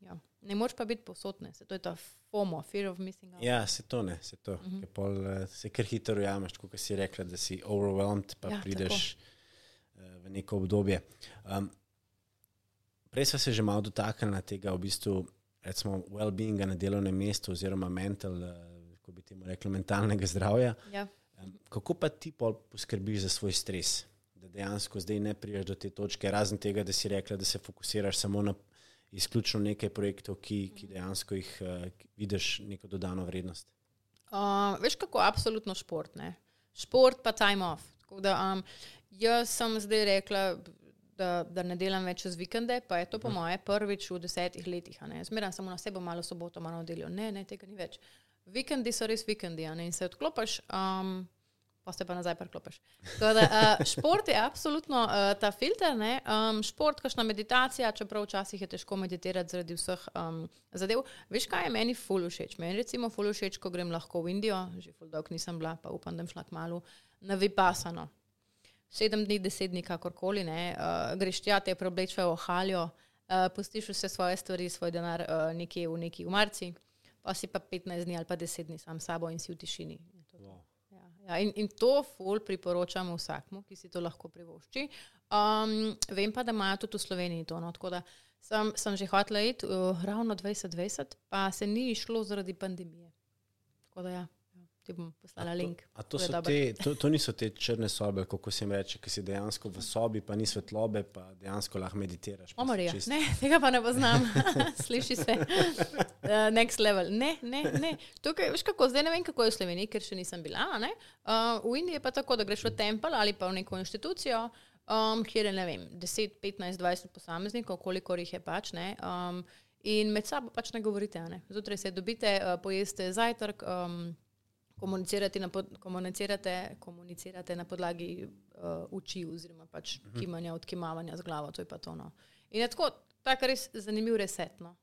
ja. Ne moreš pa biti posodne, se to je ta FOMO, fear of missing out. Ja, se to ne, se to. Uh -huh. pol, uh, se kar hitro ujameš, kot si rekla, da si overwhelmed, pa ja, prideš uh, v neko obdobje. Um, prej smo se že malo dotaknili tega, v bistvu, recimo, well-beinga na delovnem mestu, oziroma mental. Uh, kako bi temu rekli, mentalnega zdravja. Ja. Kako pa ti poskrbiš za svoj stres, da dejansko zdaj ne priješ do te točke, razen tega, da si rekla, da se fokusiraš samo na izključno nekaj projektov, ki, ki dejansko jih uh, vidiš neko dodano vrednost? Uh, veš, kako absolutno šport. Ne? Šport pa time off. Da, um, jaz sem zdaj rekla. Da, da ne delam več z vikende, pa je to po mhm. moje prvič v desetih letih. Zmeraj samo na sebe, malo soboto, malo nedeljo. Ne, ne, tega ni več. Vikendi so res vikendi, ne? in se odklopiš, um, pa se pa nazaj preklopiš. Da, uh, šport je absolutno uh, ta filter, um, šport, kašna meditacija, čeprav včasih je težko meditirati zaradi vseh um, zadev. Veš, kaj je meni ful všeč? Meni recimo ful všeč, ko grem lahko v Indijo, že ful dolg nisem bila, pa upam, da bom šla k malu na vipasano. Sedem dni, deset dni, kakorkoli, ne, uh, greš tja, te preoblečejo v haljo, uh, pustiš vse svoje stvari, svoj denar uh, nekje v neki umarci pa si pa 15 dni ali pa 10 dni sam s sabo in si v tišini. Ja, ja, in, in to ful priporočam vsakmu, ki si to lahko privošči. Um, vem pa, da imajo tudi v Sloveniji to. No, tako da sem, sem že hotela iti uh, ravno 2020, pa se ni išlo zaradi pandemije. Tako da ja ti bom poslala link. To, to, to, te, to, to niso te črne sobe, kako se jim reče, ki si dejansko v sobi, pa ni svetlobe, pa dejansko lahko meditiraš. Omorja, ne, tega pa ne poznam. Sliši se. Uh, next level. Ne, ne, ne. Tukaj, veš kako, zdaj ne vem, kako je v Sloveniji, ker še nisem bila. Uh, v Indiji je pa tako, da greš v tempel ali pa v neko inštitucijo. Um, kjer je vem, 10, 15, 20 posameznikov, koliko jih je pač. Um, in med sabo pač ne govorite. Ne? Zjutraj se dobite, uh, pojeste zajtrk, um, komunicirate na, pod, komunicirate, komunicirate na podlagi uh, uči, oziroma pač uh mhm. -huh. kimanja, odkimavanja z glavo. To je pa to. No. In je tako, tako res zanimiv reset. No.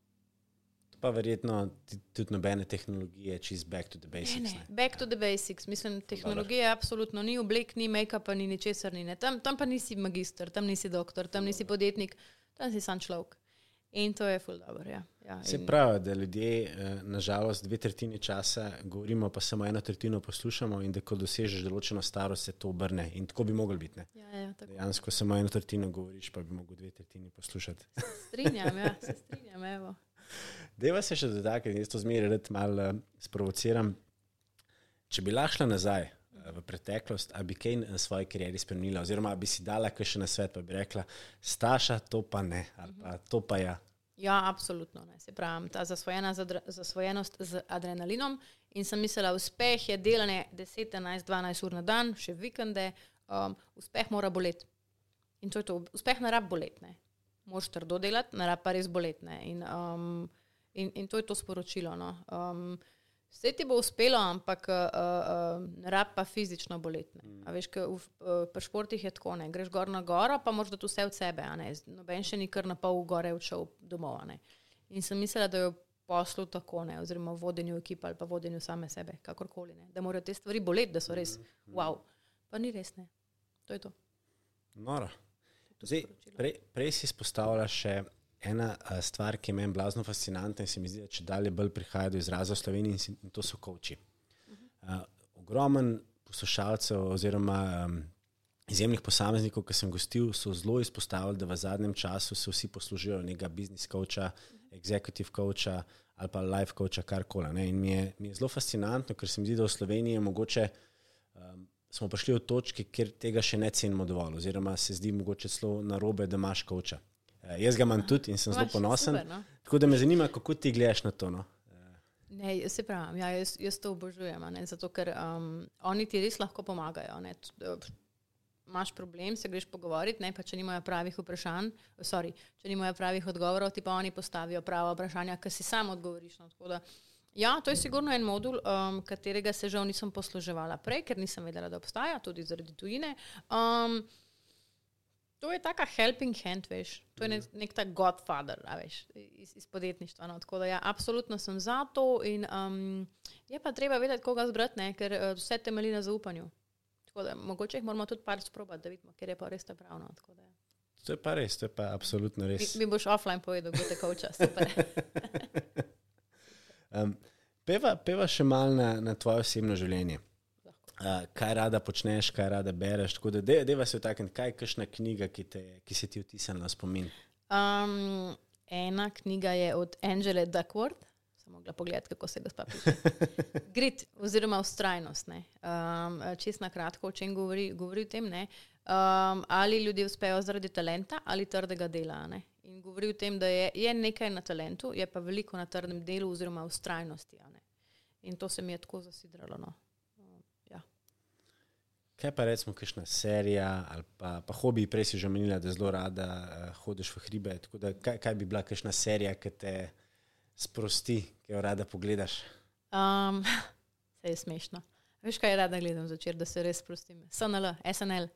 Pa verjetno tudi nobene tehnologije, čez back to the basics. Ne, ne. Back to the basics. Mislim, tehnologija absolutno ni oblek, ni make-up, ni ničesar. Ni, tam, tam pa nisi magistr, tam nisi doktor, tam nisi podjetnik, tam si sam človek. In to je ful dobro. Ja. Ja, Se pravi, da ljudje, eh, nažalost, dve tretjini časa govorimo, pa samo eno tretjino poslušamo, in da ko dosežeš določeno starost, se to obrne. In tako bi mogli biti. Ja, ja, Dejansko samo eno tretjino govoriš, pa bi mogel dve tretjini poslušati. Strinjam, ja, se strinjam. Deva se še dotakniti, jaz to zmeraj malo uh, sprovociram. Če bi lahko šla nazaj, uh, v preteklost, ali bi kaj na svoji karieri spremenila, oziroma bi si dala kaj še na svet, pa bi rekla, staša, to pa ne, ali pa to pa ja. Ja, absolutno. Ne. Se pravi, ta zasvojena zasvojenost z adrenalinom. In sem mislila, uspeh je delanje 10, 11, 12 ur na dan, še vikende. Um, uspeh mora boleti. In to je to. Uspeh ne rab boleti. Moš trdo delati, ne rab pa res boleti. In, um, in, in to je to sporočilo. No. Um, Vse ti bo uspelo, ampak uh, uh, ne rab pa fizično boleti. Mm. Veš, v, uh, pri športih je tako, ne greš gor na goro, pa moraš da vse od sebe. Noben še ni kar na pol gore odšel domov. In sem mislila, da je v poslu tako, ne, oziroma v vodenju ekipe ali pa vodenju same sebe, kakorkoli. Ne. Da morajo te stvari boleti, da so res mm. wow. Pa ni res, ne. To je to. Nora. Zdaj, prej, prej si izpostavila še ena stvar, ki meni blazno fascinantna in se mi zdi, da če dalje bolj prihaja do izraza v Sloveniji, in, si, in to so koči. Uh, ogromen poslušalcev oziroma um, izjemnih posameznikov, ki sem gostil, so zelo izpostavili, da v zadnjem času se vsi poslužijo nekega biznis koča, executive koča ali pa life koča, karkoli. In mi je, mi je zelo fascinantno, ker se mi zdi, da v Sloveniji je mogoče. Um, Smo prišli v točki, kjer tega še ne cenimo dovolj, oziroma se zdi mogoče celo narobe, da imaš koča. Uh, jaz ga imam tudi in sem zelo ponosen. Super, no? Tako da me zanima, kako ti gledaš na to. No? Ne, se pravi, ja, jaz, jaz to obožujem, ne, zato ker um, oni ti res lahko pomagajo. Ne, Máš problem, se greš pogovoriti, ne, pa če nimajo pravih vprašanj, sorry, če nimajo pravih odgovorov, ti pa oni postavijo prava vprašanja, ki si sam odgovoriš. No, da, ja, to je sigurno en modul, um, katerega se žal nisem posluževala prej, ker nisem vedela, da obstaja, tudi zaradi tujine. Um, To je taka helping hand, veš. To je nek, nek ta godfather, veš, iz, iz podjetništva. No. Tako da ja, absolutno sem za to in um, je pa treba vedeti, koga zbrati, ne, ker uh, vse temelji na zaupanju. Tako da mogoče jih moramo tudi par sprobati, da vidimo, ker je pa res to pravno. To je pa res, to je pa absolutno res. Mi, mi boš offline povedal, kdo te kauča. um, peva, peva še mal na, na tvoje osebno življenje. Uh, kaj rada počneš, kaj rada bereš. Tako da, deva se vtakniti, kaj je kakšna knjiga, ki, te, ki se ti vtisne na spomin. Um, ena knjiga je od Angela Duckworth, sem mogla pogledati, kako se ga spomni. Grit, oziroma ustrajnost. Um, Čest na kratko, o čem govori, govori o tem, um, ali ljudje uspejo zaradi talenta ali trdega dela. Ne? In govori o tem, da je, je nekaj na talentu, je pa veliko na trdem delu oziroma ustrajnosti. In to se mi je tako zasidralo. No? Kaj pa recimo, kakšna serija ali pa, pa hobi, prej si že omenila, da zelo rada uh, hodiš v hribe. Da, kaj, kaj bi bila kakšna serija, ki te sprosti, ki jo rada pogledaš? Um, se je smešno. Veš, kaj rada gledam začer, da se res sprostim. SNL, SNL.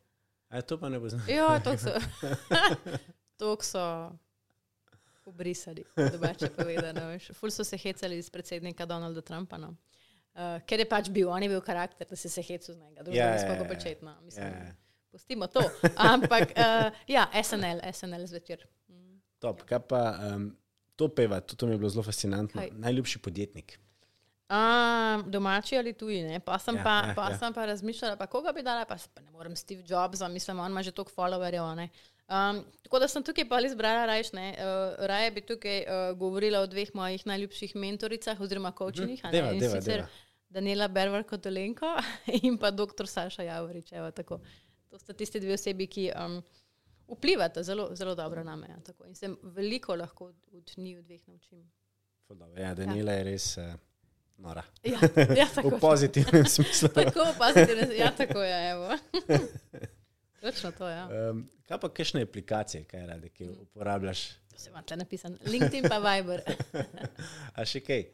A to pa ne bo znano. Ja, to so. to so. Ubrisali, domače povedano. Ful so se hecali iz predsednika Donalda Trumpa. No. Uh, ker je pač bil, on je bil karakter, da si se hecel z njega, drugi yeah, smo pa početno. Mislim, yeah. Pustimo to. Ampak, uh, ja, SNL, SNL zvečer. Mm. Top, kaj pa um, to peva, to, to mi je bilo zelo fascinantno. Kaj? Najljubši podjetnik. Um, domači ali tuji, ne? pa sem, ja, pa, ja, pa, ja. sem pa razmišljala, pa koga bi dala, pa, pa ne morem Steve Jobs, mislim, on ima že toliko followerjev. Um, tako da sem tukaj pa izbrala rajš, ne. Uh, raje bi tukaj uh, govorila o dveh mojih najljubših mentoricah oziroma kočinih. Uh -huh. Daniela Bervar kot Olenko in pa dr. Saša Javorič. Evo, to sta tisti dve osebi, ki um, vplivata zelo, zelo dobro na me. Ja, in se veliko lahko od njih dveh naučim. Ja, Daniela ja. je res. Uh... Nora. Ja, ja, v pozitivnem smislu. tako, v pozitivnem smislu. Ja, tako je. Točno to, ja. Um, kaj pa kakšne aplikacije, kaj rade, ki jih uporabljaš? To se ima tle napisano. LinkedIn pa Viber. A še kaj?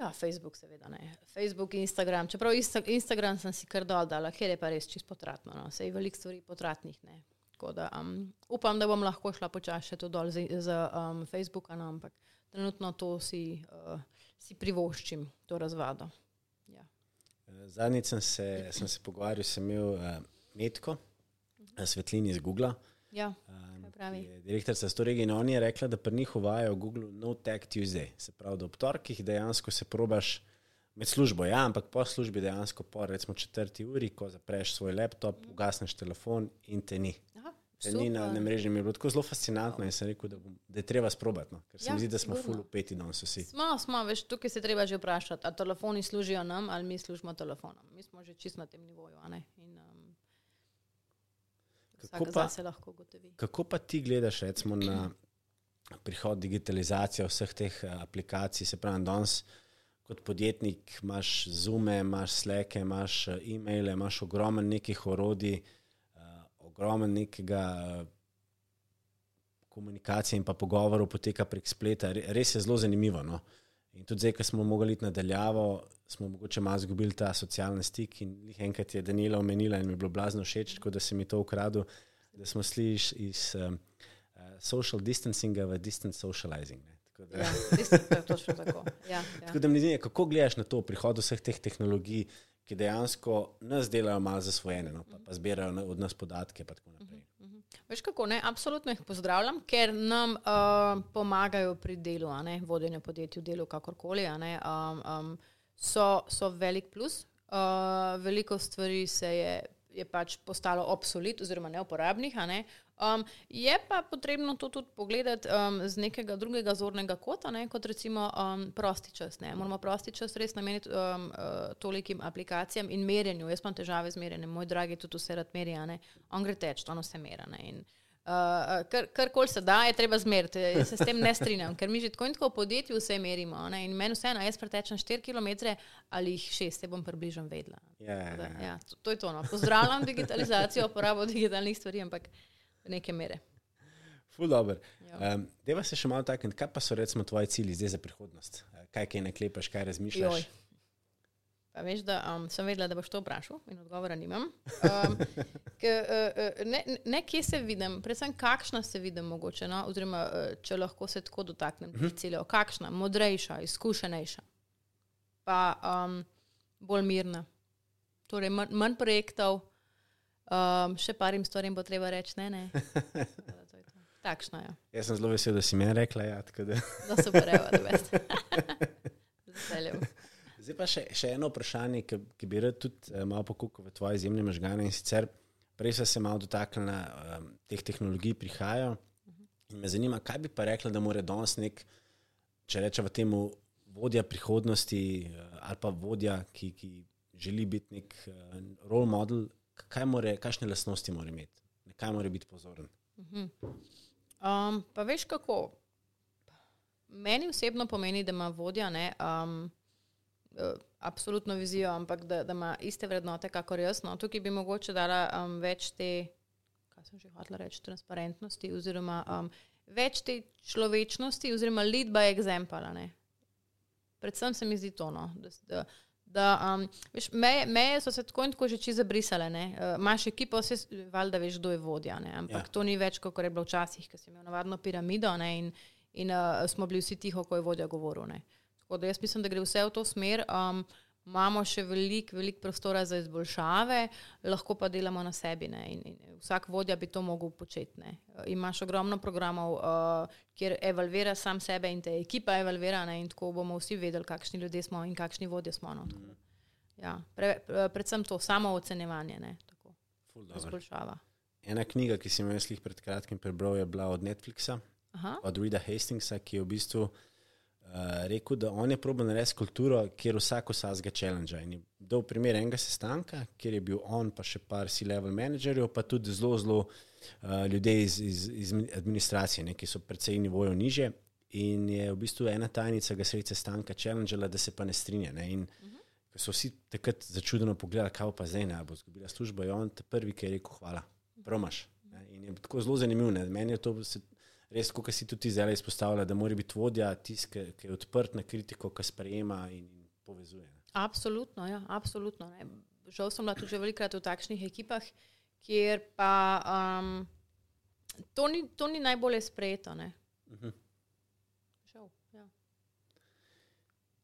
Ja, Facebook seveda ne. Facebook in Instagram. Čeprav Insta Instagram sem si kar dol dala, ker je pa res čisto potratno. No. Sej veliko stvari potratnih ne. Da, um, upam, da bom lahko šla počasi to dol z, z um, Facebooka, no, ampak trenutno to si, uh, si privoščim, to razvado. Ja. Zadnjič sem, sem se pogovarjal, sem imel. Uh, Metko, uh, svetlini iz Google. Ja, um, Direktorica Storega in on je rekla, da pri njih uvajajo Google No Tech Tuesday. Se pravi, da ob torkih dejansko se probaš med službo, ja, ampak po službi dejansko po recimo četrti uri, ko zapreš svoj laptop, mm. ugasneš telefon in te ni. Aha, Ker ni na, na mreži, mi je bilo tako zelo fascinantno in sem rekel, da, bom, da je treba sprobati. No? Ker se Ja, mi zdi, da smo full upeti danes vsi. Smo, smo, veš, tukaj se treba že vprašati, ali telefoni služijo nam ali mi služimo telefonom. Mi smo že čist na tem nivoju. In, um, Kako pa-. Kako pa ti gledaš recimo, na prihod digitalizacije vseh teh eh, aplikacij? Se pravi, danes kot podjetnik imaš Zoom, imaš Slack, imaš eh, e-maile, imaš ogromen nekih orodij, uh, ogromen nekega eh, komunikacije in pa pogovorov poteka prek spleta. Re- Res je zelo zanimivo. No? In tudi zdaj, ko smo mogli iti nadaljavo, smo mogoče malo izgubili ta socialni stik. In enkrat je Daniela omenila in mi je bilo blazno všeč, tako da se mi to ukradlo, da smo šli iz, um, uh, social distancinga v distant socializing. Ne? Tako da, Ja, je točno tako. Ja, ja. tako da me zanima, kako gledaš na to prihod vseh teh tehnologij, ki dejansko nas delajo malo zasvojene, no? pa, pa zbirajo od nas podatke. pa. Veš kako, ne? absolutno jih pozdravljam, ker nam uh, pomagajo pri delu, ne, vodenju podjetij, v delu kakorkoli. ne, Um, um, so, so velik plus. Uh, veliko stvari se je, je pač postalo obsolit oziroma neuporabnih. Ne? Um, je pa potrebno to tudi pogledati um, z nekega drugega zornega kota, ne? kot recimo um, prosti čas. Ne? Moramo prosti čas res nameniti um, uh, tolikim aplikacijam in merjenju. Jaz imam težave z merjenjem, moj dragi tudi vse rad merja, ne? on gre teč, on vse mera. ne. In, Uh, kar, karkoli se da, je treba zmeriti. Jaz se s tem ne strinjam, ker mi že tako in tako v podjetju vse merimo. Ne? In meni vseeno, jaz pretečem 4 km ali jih 6, se bom približno vedela. Ja, ja, Da, ja. ja, to, to je to. No. Pozdravljam digitalizacijo, uporabo digitalnih stvari, ampak do neke mere. Ful dobro. Ja. Um, Deva se še malo tako, kaj pa so recimo tvoji cilji zdaj za prihodnost? Kaj kaj naklepaš, kaj razmišljaš? Joj. Pa veš, da um, sem vedela, da boš to vprašal in odgovora nimam. Um, k, uh, ne, ne, kje se vidim, predvsem kakšna se vidim, mogoče, no? oziroma uh, če lahko se tako dotaknem teh ciljev. Kakšna, modrejša, izkušenejša, pa um, bolj mirna. Torej, manj projektov, um, še parim stvarem bo treba reči, ne, ne. To je to. Takšna je. Jaz sem zelo vesel, da si meni rekla. Ja, tako da. Da super, evo, da veste. Veseljem. Zdaj pa še, še eno vprašanje, ki, ki bi rad tudi uh, malo pokukal v tvoje izjemne možgane. In sicer, prej sem se malo dotaknila um, teh tehnologij, prihajajo. In me zanima, kaj bi pa rekla, da mora danes nek, če rečemo temu, vodja prihodnosti uh, ali pa vodja, ki, ki želi biti nek uh, role model, kaj more, kakšne lastnosti mora imeti, na kaj mora biti pozoren. Um, pa veš kako? Meni osebno pomeni, da ima vodja ne, um, eh, absolutno vizijo, ampak da, da ima iste vrednote, kakor jaz. No. Tukaj bi mogoče dala um, več te, kaj sem že hotela reči, transparentnosti, oziroma um, več te človečnosti, oziroma lead by example. Ne. Predvsem se mi zdi to, no, da, da, da um, veš, meje, meje so se tako in tako že čisto zabrisale. Uh, Imáš ekipo, vse valjda veš, kdo je vodja, ne? ampak Ja. ja. to ni več, kot je bilo včasih, ko si imel navadno piramido ne? in, in uh, smo bili vsi tiho, ko je vodja govoril. Ne? Tako da jaz mislim, da gre vse v to smer. Um, imamo še veliko velik prostora za izboljšave, lahko pa delamo na sebi. ne, In, in vsak vodja bi to mogel početi. ne. Imaš ogromno programov, uh, kjer evalvira sam sebe in te ekipa evalvira, ne, in tako bomo vsi vedeli, kakšni ljudje smo in kakšni vodje smo. No, tako ja, pre, pre, predvsem to samo dobro. izboljšava. Ena knjiga, ki sem jo jaz pred kratkim prebral, je bila od Netflixa. Aha, od Rida Hastingsa, ki je v bistvu uh, rekel, da on je probil narediti kulturo, kjer vsak vsakega challenge. In je dal primer enega sestanka, kjer je bil on, pa še par C-level menedžerjev, pa tudi zelo, zelo uh, ljudi iz, iz, iz administracije, ne, ki so precej nivojev niže. In je v bistvu ena tajnica ga sredi sestanka challengela, da se pa ne strinja. Ne. In ko so vsi takrat začudeno pogledali, kaj pa zdaj ne bo izgubila službo, je on ta prvi, ki je rekel: Hvala, promaš. Ne. In je tako zelo zanimivo. ne. Meni je to se, res, kot si tudi zdaj izpostavlja, da mora biti vodja tisti, ki, je odprt na kritiko, ki sprejema in, in povezuje. Ne. absolutno, ja, absolutno. Ne. Žal sem bila tudi že velikrat v takšnih ekipah, kjer pa um, to, ni, to ni najbolje sprejeto. Ne. Mhm. Žal, ja.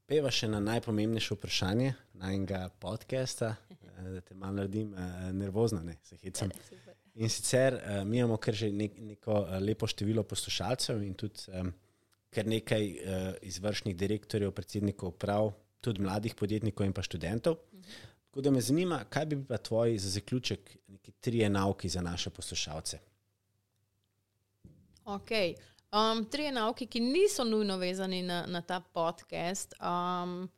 Peva še na najpomembnejše vprašanje najnega podcasta, eh, da te malo naredim eh, nervozno, ne se hecam. Super. In sicer uh, mi imamo kar že nek, neko uh, lepo število poslušalcev in tudi um, kar nekaj uh, izvršnih direktorjev, predsednikov prav, tudi mladih podjetnikov in pa študentov. Tako da me zanima, kaj bi pa tvoji za zaključek neki trije nauki za naše poslušalce. Okay. Um, tri nauke, ki niso nujno vezani na, na ta podcast, um,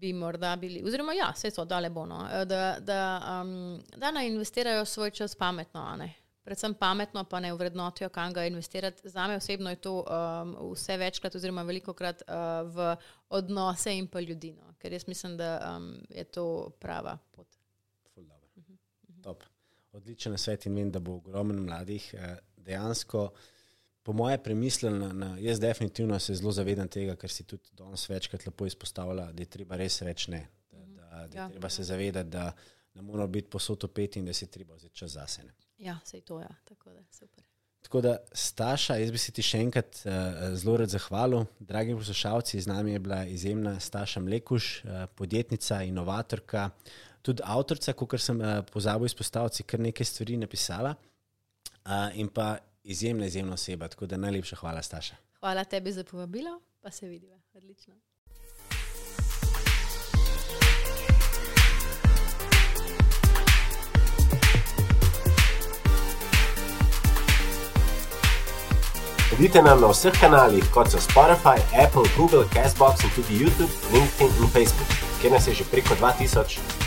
bi morda bili, oziroma, ja, vse to, da le bo, no, da, da, um, da naj investirajo svoj čas pametno, predvsem pametno, pa ne vrednotijo, kam ga investirati. Za me osebno je to um, vse večkrat, oziroma veliko krat uh, v odnose in pa ljudi, no, ker jaz mislim, da um, je to prava pot. Top. Odličen svet in vem, da bo ogromno mladih eh, dejansko. Po moje premisleno, jaz definitivno se zelo zavedam tega, ker si tudi danes večkrat lepo izpostavlja, da je treba res reči ne. Da, da, da ja, treba se zavedati, da ne moramo biti posod opet in da se treba vzeti čas zase. Ne. Ja, sej to je, ja. tako da super. Tako da, Staša, jaz bi se ti še enkrat uh, zelo rad zahvalil. Dragi poslušalci, z nami je bila izjemna Staša Mlekuš, uh, podjetnica, inovatorka, tudi avtorica, kot sem uh, pozabil izpostaviti, kar nekaj stvari napisala. Uh, in pa izjemna, izjemna oseba. Tako da najlepša hvala, Staša. Hvala tebi za povabilo, pa se vidiva. Odlično. Sledite nam na vseh kanalih, kot so Spotify, Apple, Google, Castbox in tudi YouTube, LinkedIn in Facebook, kjer nas je že preko 2000.